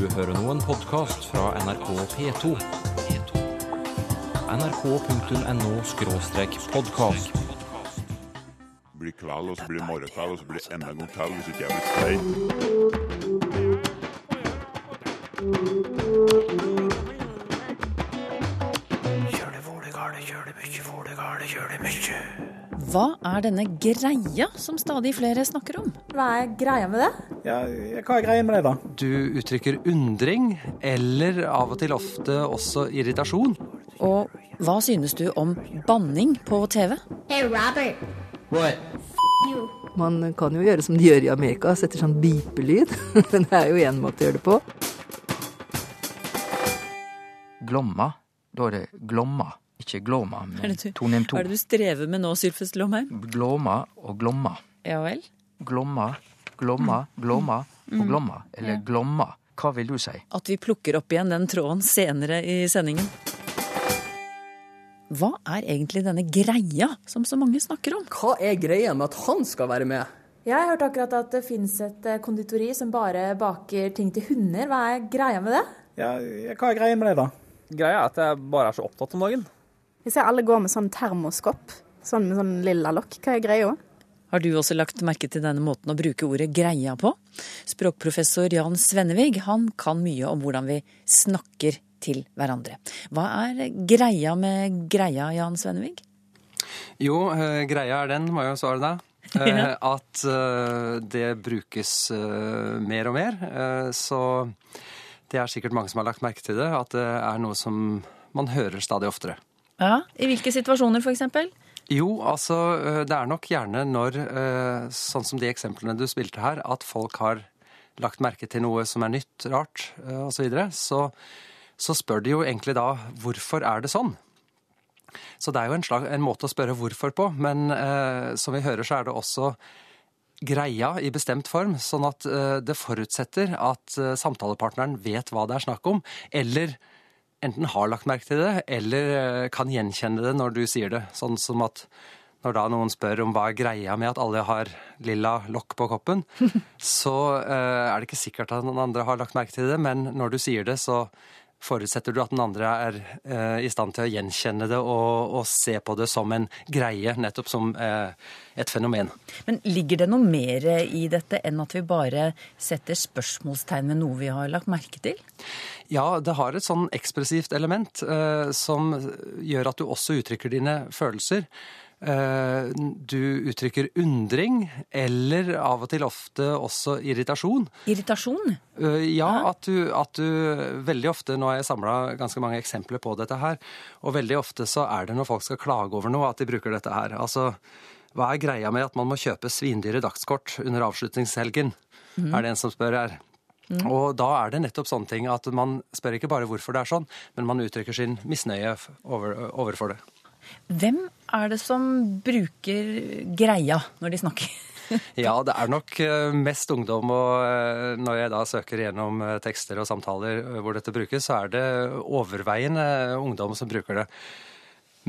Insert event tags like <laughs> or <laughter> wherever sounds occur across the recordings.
Du hører nå en podkast fra NRK P2. nrk.no-podkast. blir kveld, og så blir morgenkveld, og så blir enda en gang kveld hvis ikke jeg blir stein. Hva er denne greia som stadig flere snakker om? Hva er greia med det? Ja, hva er greia med det, da? Du uttrykker undring, eller av og til ofte også irritasjon. Og hva synes du om banning på TV? Hey, Robert. Man kan jo gjøre som de gjør i Amerika, setter sånn bipelyd. <laughs> Men det er jo én måte å gjøre det på. Glomma, da er det glomma, ikke glåma. men tonem to. Hva er det du strever med nå, Sylfest Lomheim? Glåma og glomma. Ja vel? Glomma, glomma, glomma og glomma. Eller Ja. glomma. Hva vil du si? At vi plukker opp igjen den tråden senere i sendingen. Hva er egentlig denne greia som så mange snakker om? Hva er greia med at han skal være med? Jeg har hørt akkurat at det fins et eh, konditori som bare baker ting til hunder. Hva er greia med det? Ja, hva er greia med det, da? Greia er at jeg bare er så opptatt om dagen. Jeg ser alle går med sånn termoskopp, sånn med sånn lilla lokk. Hva er greia? Har du også lagt merke til denne måten å bruke ordet greia på? Språkprofessor Jan Svennevig han kan mye om hvordan vi snakker til hverandre. Hva er greia med greia, Jan Svennevig? Jo, eh, greia er den, må jeg jo svare deg. <laughs> Eh, Ja. At eh, det brukes mer og mer. Eh, så det er sikkert mange som har lagt merke til det, at det er noe som man hører stadig oftere. Ja, I hvilke situasjoner, f.eks.? Jo, altså eh, det er nok gjerne når, eh, sånn som de eksemplene du spilte her, at folk har lagt merke til noe som er nytt, rart eh, osv., så, videre, så så spør de jo egentlig da hvorfor er det sånn? Så det er jo en, slag, en måte å spørre hvorfor på, men eh, som vi hører så er det også greia i bestemt form, sånn at eh, det forutsetter at eh, samtalepartneren vet hva det er snakk om, eller enten har lagt merke til det, eller eh, kan gjenkjenne det når du sier det. Sånn som at når da noen spør om hva er greia med at alle har lilla lokk på koppen, <laughs> så eh, er det ikke sikkert at noen andre har lagt merke til det, men når du sier det, så forutsetter du at den andre er eh, i stand til å gjenkjenne det og, og se på det som en greie, nettopp som eh, et fenomen. Men ligger det noe mer i dette enn at vi bare setter spørsmålstegn ved noe vi har lagt merke til? Ja, det har et sånn ekspressivt element eh, som gjør at du også uttrykker dine følelser. Eh, du uttrykker undring, eller av og til ofte også irritasjon. Irritasjon? Eh, ja, at du, at du veldig ofte Nå har jeg samla ganske mange eksempler på dette her. Og veldig ofte så er det når folk skal klage over noe, at de bruker dette her. Altså, hva er greia med at man må kjøpe svindyre dagskort under avslutningshelgen? Mm. Er det en som spør her. Og da er det nettopp sånne ting at man spør ikke bare hvorfor det er sånn, men man uttrykker sin misnøye over, overfor det. Hvem er det som bruker greia når de snakker? <laughs> Ja, det er nok eh, mest ungdom, og eh, når jeg da søker gjennom eh, tekster og samtaler hvor dette brukes, så er det overveiende ungdom som bruker det.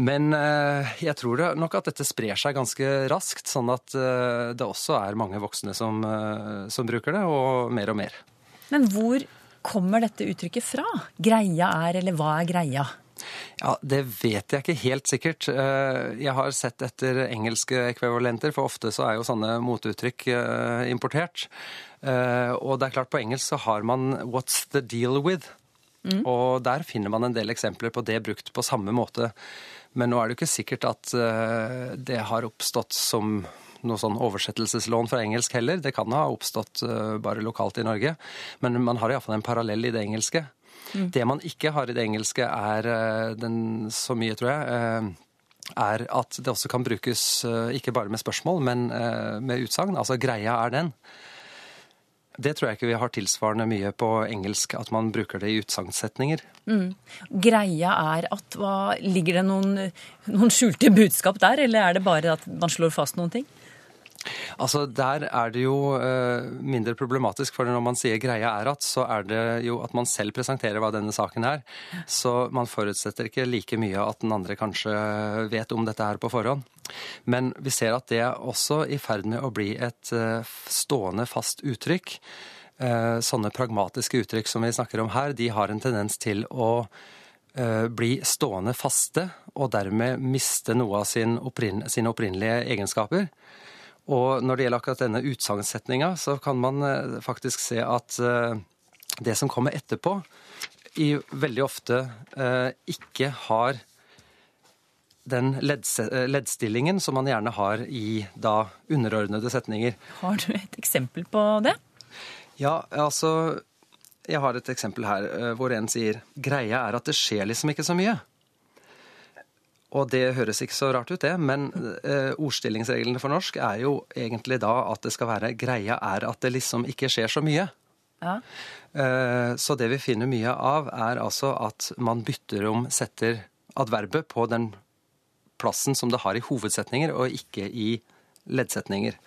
Men jeg tror nok at dette sprer seg ganske raskt, sånn at det også er mange voksne som, som bruker det, og mer og mer. Men hvor kommer dette uttrykket fra? Greia er, eller hva er greia? Ja, Det vet jeg ikke helt sikkert. Eh, Jeg har sett etter engelske ekvivalenter, for ofte så er jo sånne motuttrykk eh, importert. Eh, Og det er klart, på engelsk så har man 'what's the deal with'? Og der finner man en del eksempler på det brukt på samme måte. Men nå er det jo ikke sikkert at det har oppstått som noe sånn oversettelseslån fra engelsk heller. Det kan ha oppstått bare lokalt i Norge. Men man har iallfall en parallell i det engelske. Det man ikke har i det engelske, er eh, den, så mye, tror jeg, eh, er at det også kan brukes eh, ikke bare med spørsmål, men med utsagn. Altså greia er den. Det tror jeg ikke vi har tilsvarende mye på engelsk, at man bruker det i utsagnssetninger. Mm. Greia er at hva, Ligger det noen, noen skjulte budskap der, eller er det bare at man slår fast noen ting? Altså, Der er det jo eh, mindre problematisk, for når man sier greia er at, så er det jo at man selv presenterer hva denne saken er. Så man forutsetter ikke like mye at den andre kanskje vet om dette her på forhånd. Men vi ser at det er også i ferd med å bli et eh, stående, fast uttrykk. eh, sånne pragmatiske uttrykk som vi snakker om her, de har en tendens til å bli stående faste og dermed miste noe av sine opprinnelige egenskaper. Og når det gjelder akkurat denne utsagnssetninga, så kan man eh, faktisk se at eh, det som kommer etterpå, i veldig ofte eh, ikke har den leddstillingen som man gjerne har i da underordnede setninger. Har du et eksempel på det? Ja, altså Jeg har et eksempel her hvor en sier greia er at det skjer liksom ikke så mye. Og det høres ikke så rart ut, det, men eh, ordstillingsreglene for norsk er jo egentlig da at det skal være greia er at det liksom ikke skjer så mye. Ja. Eh, Så det vi finner mye av, er altså at man bytter om setter adverbet på den plassen som det har i hovedsetninger, og ikke i leddsetninger.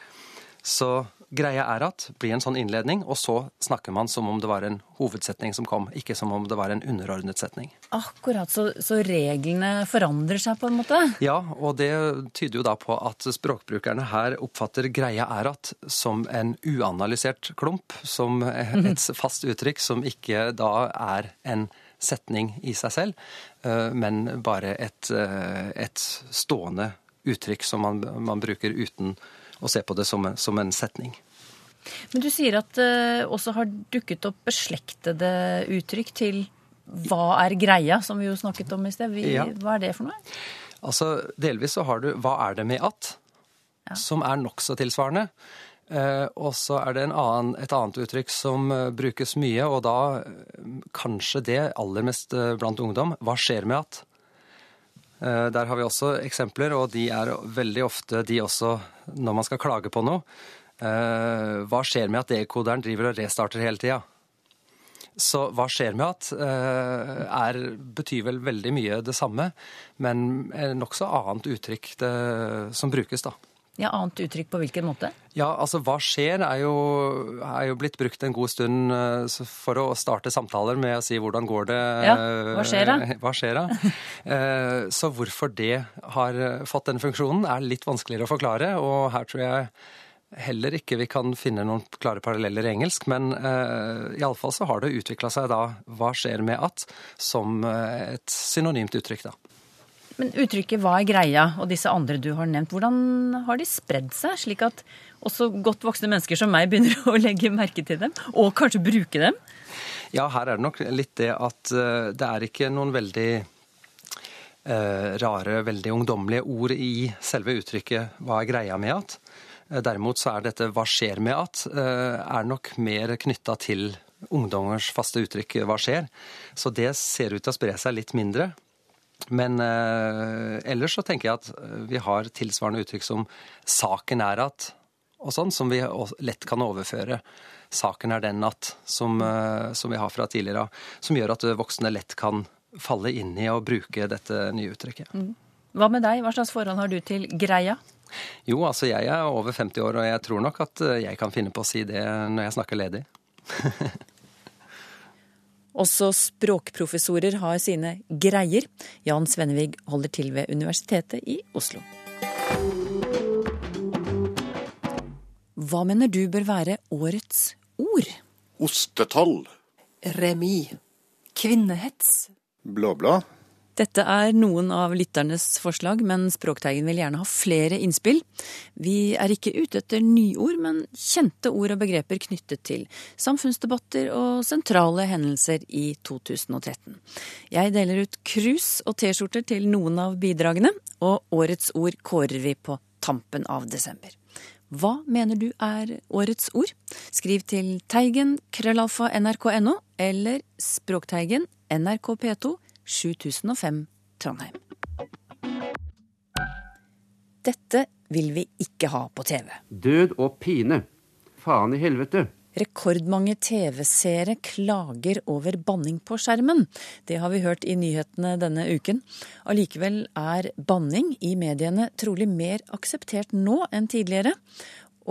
Så greia er at blir en sånn innledning, og så snakker man som om det var en hovedsetning som kom, ikke som om det var en underordnet setning. Akkurat, så, så reglene forandrer seg på en måte? Ja, og det tyder jo da på at språkbrukerne her oppfatter 'greia er at' som en uanalysert klump, som et fast uttrykk som ikke da er en setning i seg selv, eh, men bare et, eh, et stående uttrykk som man, man bruker uten å se på det som en, som en setning. Men du sier at det også har dukket opp beslektede uttrykk til hva er greia, som vi jo snakket om i sted. Vi, Ja. Hva er det for noe? Altså, delvis så har du 'hva er det med at', som er nokså tilsvarende. Eh, og så er det en annen, et annet uttrykk som eh, brukes mye, og da eh, kanskje det aller mest eh, blant ungdom. Hva skjer med at? Eh, der har vi også eksempler, og de er veldig ofte de også når man skal klage på noe. Eh, hva skjer med at dekoderen driver og restarter hele tida? Så hva skjer med at eh, er, betyr vel veldig mye det samme, men nokså annet uttrykk det, som brukes, da. Ja, Annet uttrykk på hvilken måte? Ja, altså hva skjer er jo, er jo blitt brukt en god stund eh, for å starte samtaler med å si hvordan går det Ja, hva skjer da? eh, Hva skjer da? <laughs> Eh, Så hvorfor det har fått den funksjonen er litt vanskeligere å forklare, og her tror jeg heller ikke vi kan finne noen klare paralleller i engelsk, men uh, iallfall så har det utvikla seg da hva skjer med at som eh, et synonymt uttrykk, da. Men uttrykket 'hva er greia' og disse andre du har nevnt, hvordan har de spredd seg, slik at også godt voksne mennesker som meg begynner å legge merke til dem, og kanskje bruke dem? Ja, her er det nok litt det at eh, det er ikke noen veldig eh, rare, veldig ungdommelige ord i selve uttrykket 'hva er greia med at'. Eh, Derimot så er dette 'hva skjer med at' eh, er nok mer knytta til ungdommers faste uttrykk 'hva skjer'. Så det ser ut til å spre seg litt mindre. Men eh, ellers så tenker jeg at eh, vi har tilsvarende uttrykk som 'saken er at' og sånn, som vi lett kan overføre. Saken er den at, som, eh, som vi har fra tidligere av. Som gjør at voksne lett kan falle inn i å bruke dette nye uttrykket. Hva med deg, hva slags forhold har du til greia? Jo, altså jeg er over 50 år, og jeg tror nok at eh, jeg kan finne på å si det når jeg snakker ledig. <laughs> Også språkprofessorer har sine greier. Jan Svennevig holder til ved Universitetet i Oslo. Hva mener du bør være årets ord? Ostetall. Remi. Kvinnehets. Blå-blå. Dette er noen av lytternes forslag, men Språkteigen vil gjerne ha flere innspill. Vi er ikke ute etter nyord, men kjente ord og begreper knyttet til samfunnsdebatter og sentrale hendelser i 2013. Jeg deler ut krus og T-skjorter til noen av bidragene, og årets ord kårer vi på tampen av desember. Hva mener du er årets ord? Skriv til teigen krøllalfa nrk.no eller Språkteigen NRK P2 7005 Trondheim. Dette vil vi ikke ha på TV. Død og pine. Faen i helvete. Rekordmange TV-seere klager over banning på skjermen. Det har vi hørt i nyhetene denne uken. Allikevel er banning i mediene trolig mer akseptert nå enn tidligere.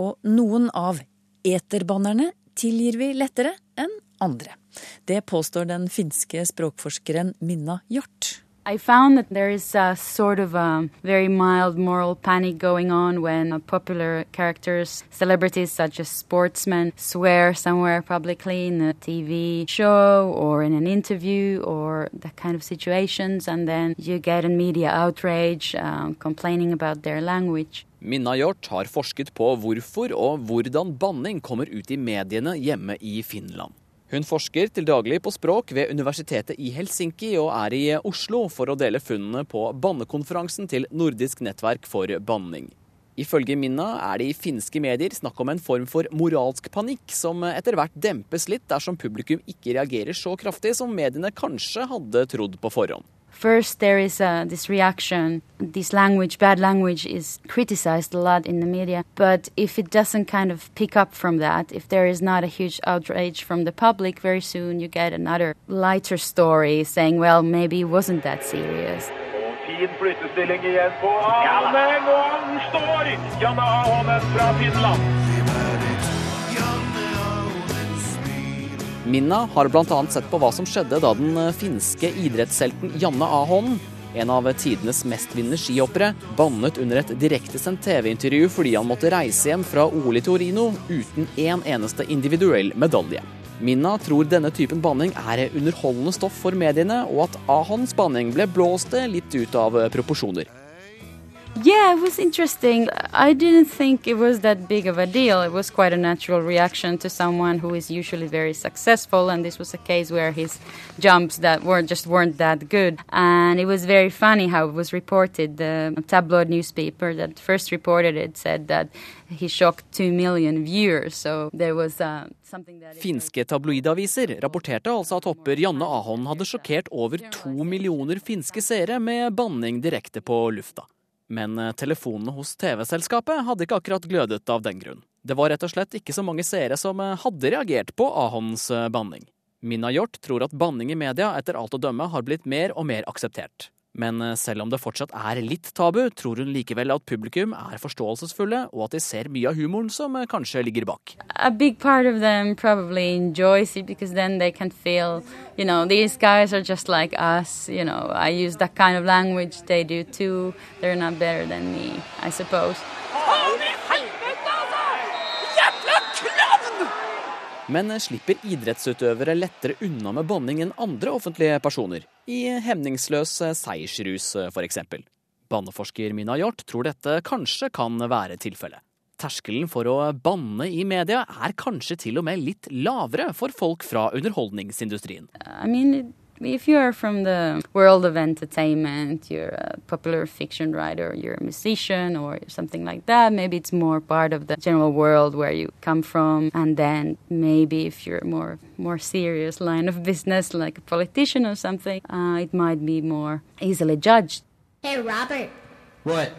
Og noen av eterbannerne tilgir vi lettere enn andre. Det påstår den finske språkforskeren Minna Hjort. I found that there is a sort of a very mild moral panic going on when popular characters, celebrities such as sportsmen, swear somewhere publicly in a TV show or in an interview or that kind of situations, and then you get a media outrage um, complaining about their language. Minna Hjort har forsket på hvorfor og hvordan banning kommer ut i mediene hjemme i Finland. Hun forsker til daglig på språk ved Universitetet i Helsinki og er i Oslo for å dele funnene på bannekonferansen til Nordisk nettverk for banning. Ifølge Minna er det i finske medier snakk om en form for moralsk panikk, som etter hvert dempes litt dersom publikum ikke reagerer så kraftig som mediene kanskje hadde trodd på forhånd. First, there is uh, this reaction. This language, bad language, is criticized a lot in the media. But if it doesn't kind of pick up from that, if there is not a huge outrage from the public, very soon you get another lighter story saying, well, maybe it wasn't that serious. Fin flyttestilling igjen på Ahonen, og han står! Janne Ahonen fra Finland. Minna har bl.a. sett på hva som skjedde da den finske idrettshelten Janne Ahonen, en av tidenes mestvinnende skihoppere, bannet under et direktesendt TV-intervju fordi han måtte reise hjem fra OL i Torino uten en eneste individuell medalje. Minna tror denne typen banning er underholdende stoff for mediene, og at Ahons banning ble blåst litt ut av proporsjoner. Yeah, it was interesting. I didn't think it was that big of a deal. It was quite a natural reaction to someone who is usually very successful, and this was a case where his jumps that were just weren't that good. And it was very funny how it was reported. The tabloid newspaper that first reported it said that he shocked two million viewers. So there was uh, something that. Finske tabloidaviser rapporterte altså at hopper Janne Ahon hadde sjokkert over to millioner finske seere med banning direkte på lufta. Men eh, telefonene hos TV-selskapet hadde ikke akkurat glødet av den grunn. Det var rett og slett ikke så mange seere som eh, hadde reagert på Ahons eh, banning. Minna Hjort tror at banning i media etter alt å dømme har blitt mer og mer akseptert. Men selv om det fortsatt er litt tabu, tror hun likevel at publikum er forståelsesfulle, og at de ser mye av humoren som kanskje ligger bak. Feel, you know, like us. You know, kind of language, they do too. They're not better than me, I suppose. Men slipper idrettsutøvere lettere unna med banning enn andre offentlige personer? I hemningsløs seiersrus, f.eks. Banneforsker Mina Hjort tror dette kanskje kan være tilfellet. Terskelen for å banne i media er kanskje til og med litt lavere for folk fra underholdningsindustrien. I mean, if you're from the world of entertainment, you're a popular fiction writer, you're a musician or something like that, maybe it's more part of the general world where you come from. And then maybe if you're a more more serious line of business, like a politician or something, uh, it might be more easily judged. Hey, Robert. What?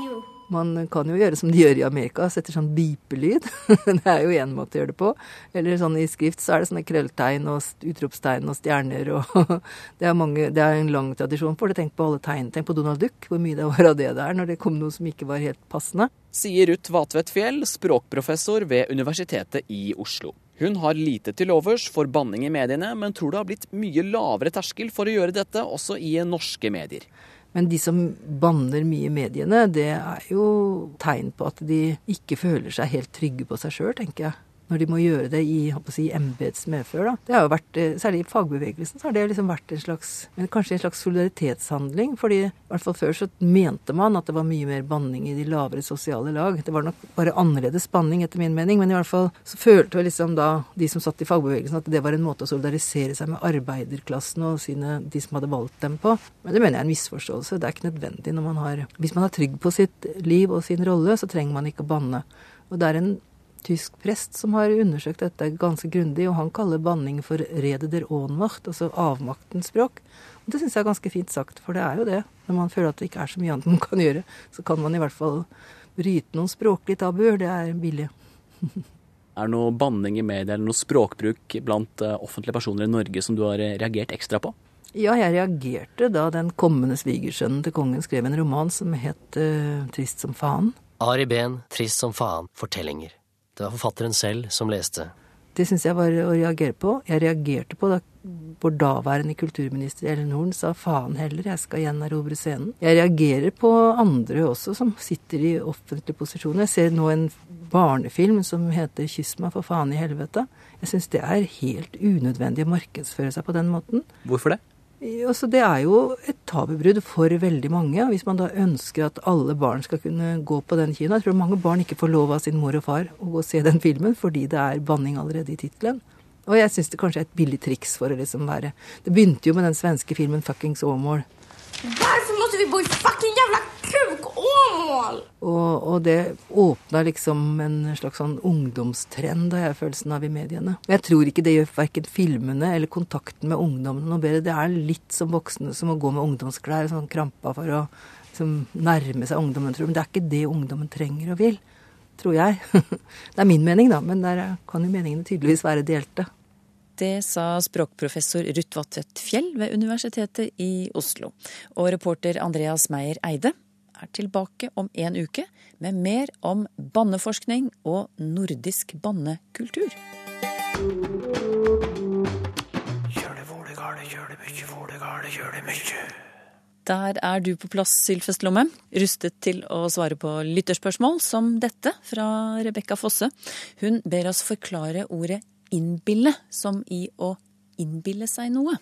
you. Man kan jo gjøre som de gjør i Amerika, setter sånn bipelyd. <laughs> det er jo én måte å gjøre det på. Eller sånn i skrift så er det sånne krølltegn og utropstegn og stjerner og <laughs> det, er mange, det er en lang tradisjon for det. Tenk på alle tegn. Tenk på Donald Duck, hvor mye det var av det der når det kom noe som ikke var helt passende. Sier Ruth Vatvedt Fjell, språkprofessor ved Universitetet i Oslo. Hun har lite til overs for banning i mediene, men tror det har blitt mye lavere terskel for å gjøre dette også i norske medier. Men de som banner mye i mediene, det er jo tegn på at de ikke føler seg helt trygge på seg sjøl, tenker jeg når de må gjøre det i si, embets medfør. Da. Det har jo vært, eh, Særlig i fagbevegelsen så har det liksom vært en slags, kanskje en slags solidaritetshandling. fordi i hvert fall før så mente man at det var mye mer banning i de lavere sosiale lag. Det var nok bare annerledes banning, etter min mening, men i hvert fall så følte liksom da de som satt i fagbevegelsen at det var en måte å solidarisere seg med arbeiderklassen og sine, de som hadde valgt dem på. Men det mener jeg er en misforståelse. Det er ikke nødvendig når man har Hvis man er trygg på sitt liv og sin rolle, så trenger man ikke å banne. Og det er en tysk prest som har undersøkt dette ganske grundig, og han kaller banning for 'rede der Ohnmacht', altså avmaktens språk. Og det syns jeg er ganske fint sagt, for det er jo det. Når man føler at det ikke er så mye annet man kan gjøre, så kan man i hvert fall bryte noen språklige tabuer. Det er billig. <laughs> er det noe banning i media eller noe språkbruk blant eh, offentlige personer i Norge som du har eh, reagert ekstra på? Ja, jeg reagerte da den kommende svigersønnen til kongen skrev en roman som het uh, 'Trist som faen'. Ari Behn, 'Trist som faen', fortellinger. Det var forfatteren selv som leste. Det syns jeg var å reagere på. Jeg reagerte på da vår daværende kulturminister Ellen Horn sa faen heller, jeg skal gjenerobre scenen. Jeg reagerer på andre også som sitter i offentlige posisjoner. Jeg ser nå en barnefilm som heter 'Kyss meg for faen i helvete'. Jeg syns det er helt unødvendig å markedsføre seg på den måten. Hvorfor det? Altså, det er jo et tabubrudd for veldig mange. Hvis man da ønsker at alle barn skal kunne gå på den kinoen Jeg tror mange barn ikke får lov av sin mor og far å gå og se den filmen fordi det er banning allerede i tittelen. Og jeg syns det kanskje er et billig triks for å liksom være Det begynte jo med den svenske filmen 'Fuckings Åmål'. Hvorfor måtte vi bo i fucking jävla kuk-Åmål? Og, og det åpna liksom en slags sånn ungdomstrend, har jeg følelsen av i mediene. Men jeg tror ikke det gjør verken filmene eller kontakten med ungdommene noe bedre. Det er litt som voksne som må gå med ungdomsklær, sånn krampa for å liksom, nærme seg ungdommen, tror jeg. Men det er ikke det ungdommen trenger og vil, tror jeg. <laughs> det er min mening, da, men der kan jo meningene tydeligvis være delte. Det sa språkprofessor Ruth Vatvedt Fjell ved Universitetet i Oslo. Og reporter Andreas Meyer Eide er tilbake om en uke med mer om banneforskning og nordisk bannekultur. Der er du på plass, Sylfest Lomme, rustet til å svare på lytterspørsmål som dette fra Rebekka Fosse. Hun ber oss forklare ordet innbille som i å innbille seg noe.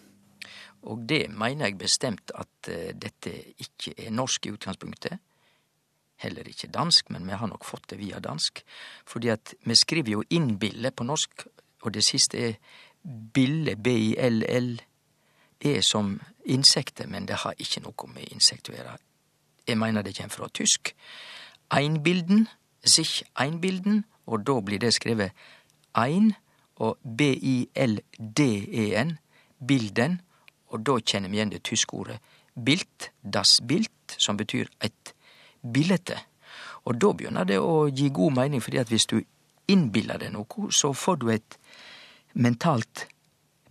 Og det mener jeg bestemt at uh, dette ikke er norsk i utgangspunktet. Heller ikke dansk, men vi har nok fått det via dansk. Fordi at vi skriver jo innbille på norsk, og det siste er bille, b-i-l-l-e, som insekter, men det har ikke noe med insekt å gjøre. Jeg mener det kommer fra tysk. Einbilden, sich einbilden, og da blir det skrevet ein, og B-I-L-D-E-N, bilden, og da kjenner vi igjen det tyske ordet bilt, das bilt, som betyr et billete. Og da begynner det å gi god mening, fordi at hvis du innbiller deg noe, så får du et mentalt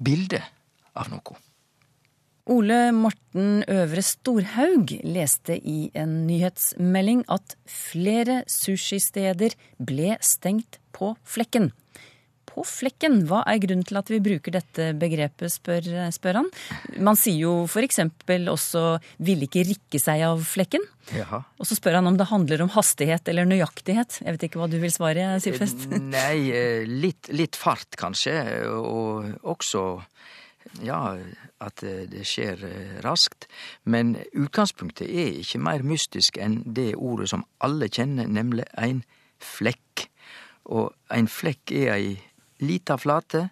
bilde av noe. Ole Morten Øvre Storhaug leste i en nyhetsmelding at flere sushisteder ble stengt på flekken på flekken. Hva er grunnen til at vi bruker dette begrepet, spør, spør han. Man sier jo f.eks. også 'ville ikke rikke seg av flekken'. Jaha. Og så spør han om det handler om hastighet eller nøyaktighet. Jeg vet ikke hva du vil svare, Sivfest? Nei, litt, litt fart kanskje. Og også ja, at det skjer raskt. Men utgangspunktet er ikke mer mystisk enn det ordet som alle kjenner, nemlig ein flekk. Og ein flekk er ei lita flate,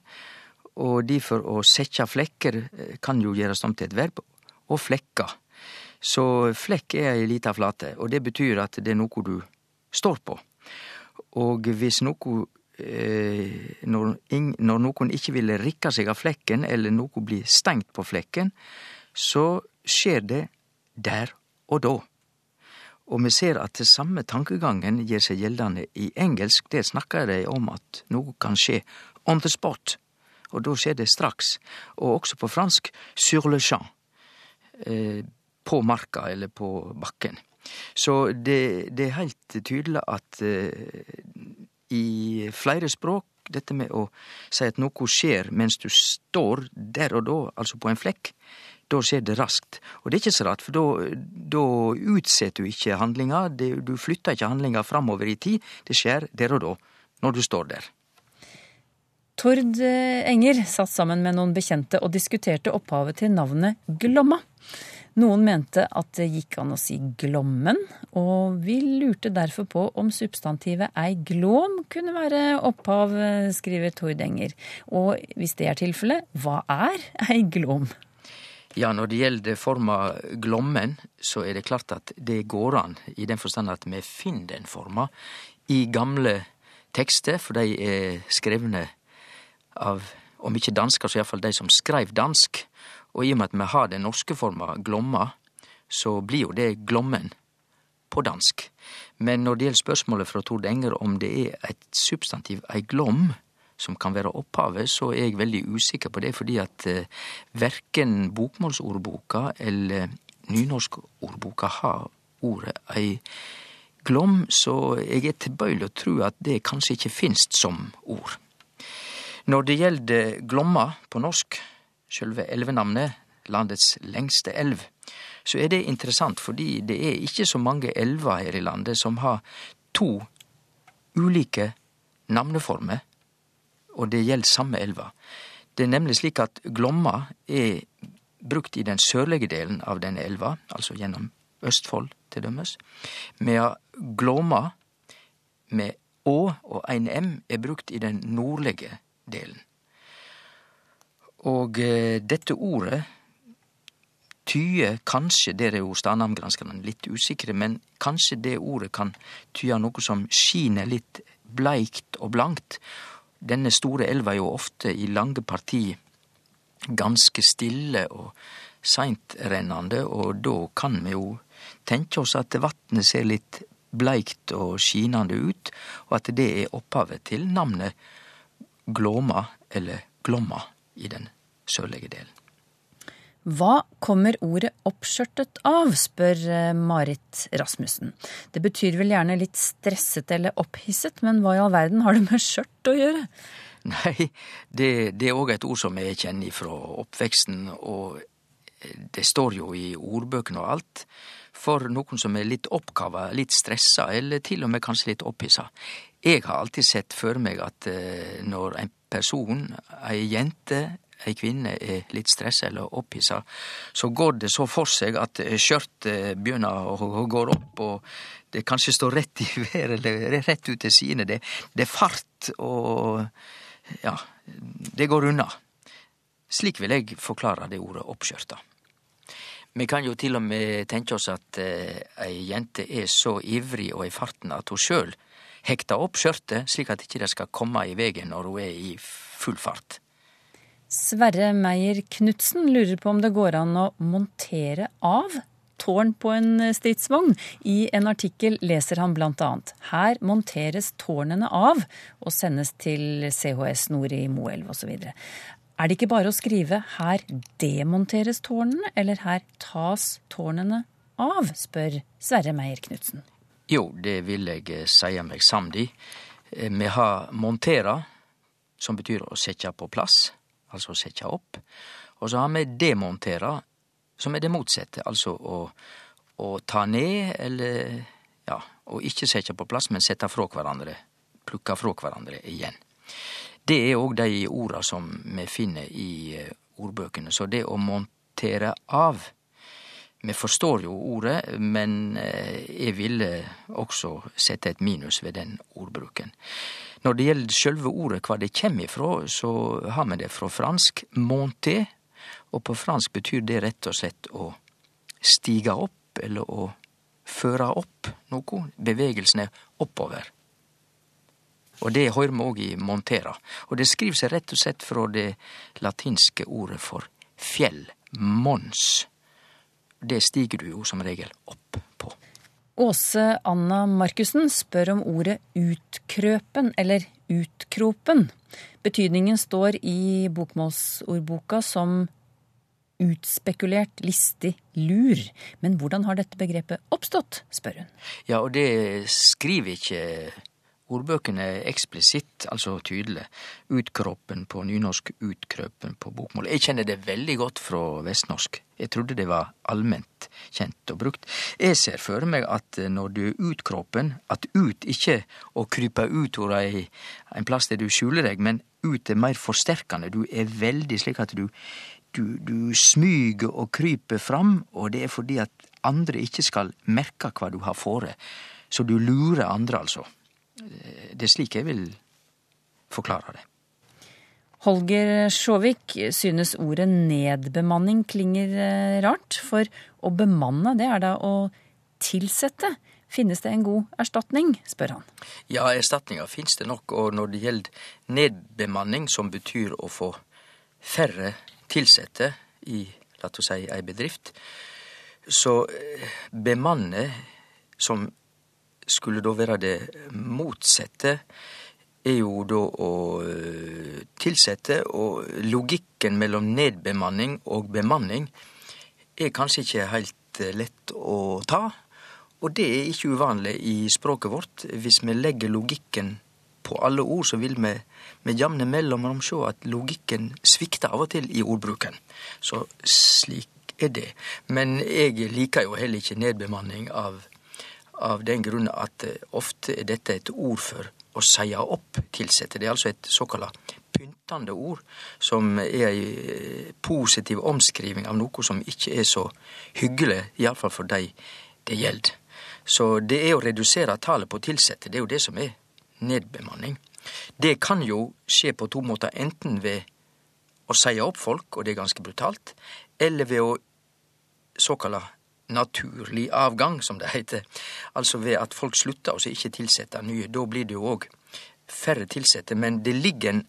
og difor å setja flekker kan jo gjerast om til et verb, og flekka. Så flekk er ei lita flate, og det betyr at det er noko du står på. Og hvis noko når, når noen ikke vil rikke seg av flekken, eller noe blir stengt på flekken, så skjer det der og da. Og vi ser at det samme tankegangen gjer seg gjeldande i engelsk. Der snakkar dei om at noe kan skje on the spot, og da skjer det straks. Og også på fransk sur le champ. Eh, på marka eller på bakken. Så det, det er heilt tydeleg at eh, i flere språk dette med å si at noe skjer mens du står der og da, altså på en flekk, da skjer det raskt. Og det er ikke så rart, for da utsetter du ikke handlinga, du flytter ikke handlinga framover i tid, det skjer der og da, når du står der. Tord Enger satt sammen med noen bekjente og diskuterte opphavet til navnet Glomma. Noen mente at det gikk an å si Glommen, og vi lurte derfor på om substantivet ei glom kunne være opphav, skriver Tord Enger. Og hvis det er tilfellet, hva er ei glåm? Ja, når det gjelder forma glommen, så er det klart at det går an, i den forstand at vi finner den forma i gamle tekster, for de er skrevne av, om ikke dansker, så iallfall de som skreiv dansk. Og i og med at vi har den norske forma glomma, så blir jo det glommen på dansk. Men når det gjelder spørsmålet fra Tord Enger om det er et substantiv, ei glom, som kan være opphavet, så er jeg veldig usikker på det, fordi at eh, verken bokmålsordboka eller nynorskordboka har ordet ei glom, så jeg er tilbøyelig å tro at det kanskje ikke finst som ord. Når det gjelder glomma på norsk, sjølve elvenavnet, landets lengste elv, så er det interessant fordi det er ikke så mange elver her i landet som har to ulike navneformer, og det gjelder samme elva. Det er nemlig slik at Glomma er brukt i den sørlige delen av denne elva, altså gjennom Østfold til dømmes, medan Glomma med Å og ein M er brukt i den nordlige delen. Og eh, dette ordet tyder kanskje, der er jo stadnamngranskerne litt usikre, men kanskje det ordet kan tyde noe som skiner litt bleikt og blankt. Denne store elva jo ofte i lange parti ganske stille og seintrennande, og da kan vi jo tenke oss at vatnet ser litt bleikt og skinande ut, og at det er opphavet til navnet Glåma eller Glomma i den sørlige delen. Hva kommer ordet oppskjørtet av, spør eh, Marit Rasmussen. Det betyr vel gjerne litt stresset eller opphisset, men hva i all verden har det med skjørt å gjøre? <laughs> Nei, det, det er òg et ord som jeg kjenner fra oppveksten, og det står jo i ordbøkene og alt. For noen som er litt oppkava, litt stressa, eller til og med kanskje litt opphissa. Jeg har alltid sett for meg at eh, når en person, ei jente, ei kvinne er litt stressa eller opphissa, så går det så for seg at skjørtet begynner å gå opp, og det kanskje står rett i været eller rett ut til sidene. Det, det er fart, og ja, det går unna. Slik vil jeg forklare det ordet oppskjørta. Vi kan jo til og med tenke oss at eh, jente er så ivrig og i farten at hun sjøl hekter opp skjørtet, slik at det ikke skal komme i veien når hun er i full fart. Sverre Meyer Knutsen lurer på om det går an å montere av tårn på en stridsvogn. I en artikkel leser han annet her monteres tårnene av og sendes til CHS Nord i Moelv osv. Er det ikke bare å skrive 'her demonteres tårnene', eller 'her tas tårnene av', spør Sverre Meyer Knutsen. Jo, det vil jeg seie meg samd i. Vi har montera, som betyr å setja på plass, altså å setja opp. Og så har vi demontera, som er det motsette, altså å, å ta ned, eller ja, å ikke setja på plass, men sette fra hverandre, plukke fra hverandre igjen. Det er òg de orda som vi finner i ordbøkene. Så det å montere av Vi forstår jo ordet, men jeg ville også sette et minus ved den ordbruken. Når det gjelder sjølve ordet, hva det kjem ifrå, så har vi det fra fransk 'monté', og på fransk betyr det rett og slett å stige opp, eller å føre opp noe. Bevegelsen er oppover. Og det høyrer vi òg i montera. Og det skriv seg rett og slett fra det latinske ordet for fjell, mons. Det stiger du jo som regel opp på. Åse Anna Markussen spør om ordet utkrøpen eller utkropen. Betydningen står i bokmålsordboka som utspekulert, listig, lur. Men hvordan har dette begrepet oppstått, spør hun. Ja, og det skriver ikke ordbøkene eksplisitt, altså tydelig. Utkroppen på nynorsk, utkrøpen på bokmål. Jeg kjenner det veldig godt fra vestnorsk. Jeg trodde det var allment kjent og brukt. Jeg ser for meg at når du er utkroppen, at ut ikke å krype ut hvor ei, en plass der du skjuler deg, men ut er mer forsterkende. Du er veldig slik at du, du, du smyger og kryper fram, og det er fordi at andre ikke skal merke hva du har fore. Så du lurer andre, altså. Det er slik jeg vil forklare det. Holger Sjåvik synes ordet nedbemanning klinger rart. For å bemanne, det er da å tilsette. Finnes det en god erstatning, spør han. Ja, erstatninger finnes det nok. Og når det gjelder nedbemanning, som betyr å få færre tilsette i, la oss si, ei bedrift, så bemanne, som skulle da være det motsette, er jo da å tilsette, og logikken mellom nedbemanning og bemanning er kanskje ikke helt lett å ta. Og det er ikke uvanlig i språket vårt. Hvis vi legger logikken på alle ord, så vil vi med jevne mellomrom se at logikken svikter av og til i ordbruken. Så slik er det. Men jeg liker jo heller ikke nedbemanning av, av den grunn at eh, ofte er dette et ord for å seie opp tilsette. Det er altså et såkalla pyntende ord, som er ei eh, positiv omskriving av noe som ikke er så hyggelig, iallfall for dei det gjelder. Så det er å redusere tallet på tilsette. Det er jo det som er nedbemanning. Det kan jo skje på to måter. Enten ved å seie opp folk, og det er ganske brutalt, eller ved å såkalla naturlig avgang, som det heter. Altså ved at folk slutter så ikke tilsetter nye. Da blir det jo òg færre tilsette. Men det ligger en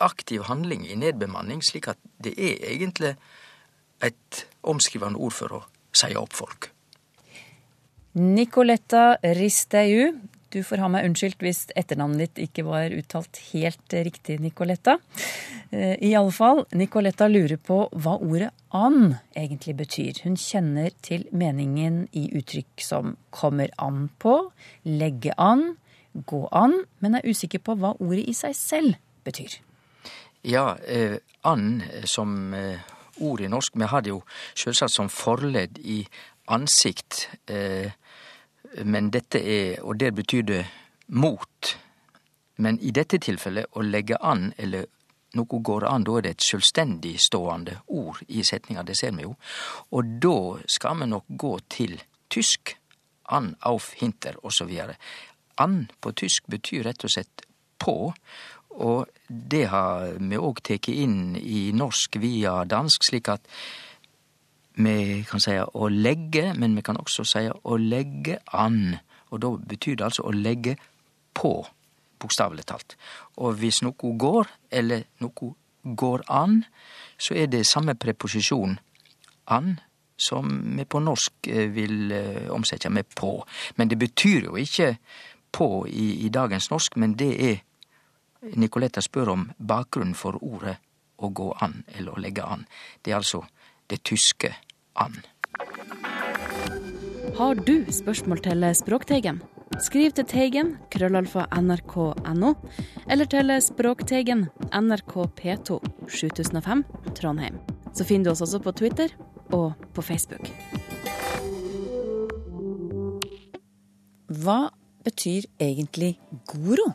aktiv handling i nedbemanning, slik at det er egentlig et omskrivende ord for å seie opp folk. Nicoletta Risteiu, du får ha meg unnskyldt hvis etternavnet ditt ikke var uttalt helt riktig, Nicoletta. Eh, I alle fall, Nicoletta lurer på hva ordet an egentlig betyr. Hun kjenner til meningen i uttrykk som kommer an på, legge an, gå an, men er usikker på hva ordet i seg selv betyr. Ja, eh, and som eh, ord i norsk. Vi har det jo selvsagt som forledd i ansikt. Eh, men dette er Og der betyr det mot. Men i dette tilfellet å legge an, eller noe går an, da er det et selvstendig stående ord i setninga. Det ser vi jo. Og da skal vi nok gå til tysk. An, auf, hinter, osv. An på tysk betyr rett og slett på. Og det har vi òg tatt inn i norsk via dansk, slik at vi kan si å legge, men vi kan også si å legge an. Og da betyr det altså å legge på, bokstavelig talt. Og hvis noe går, eller noe går an, så er det samme preposisjon an som vi på norsk vil omsette med på. Men det betyr jo ikke på i, i dagens norsk, men det er Nicoletta spør om bakgrunnen for ordet å gå an, eller å legge an. Det er altså det tyske an. Har du spørsmål til Språkteigen? Skriv til Teigen, krøllalfa nrk.no, eller til Språkteigen, NRK P2, 7005, Trondheim. Så finner du oss også på Twitter og på Facebook. Hva betyr egentlig goro?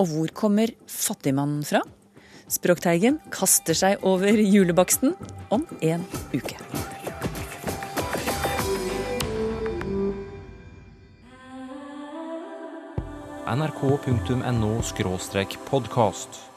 Og hvor kommer fattigmannen fra? Språkteigen kaster seg over julebaksten om en uke. nrk.no podkast.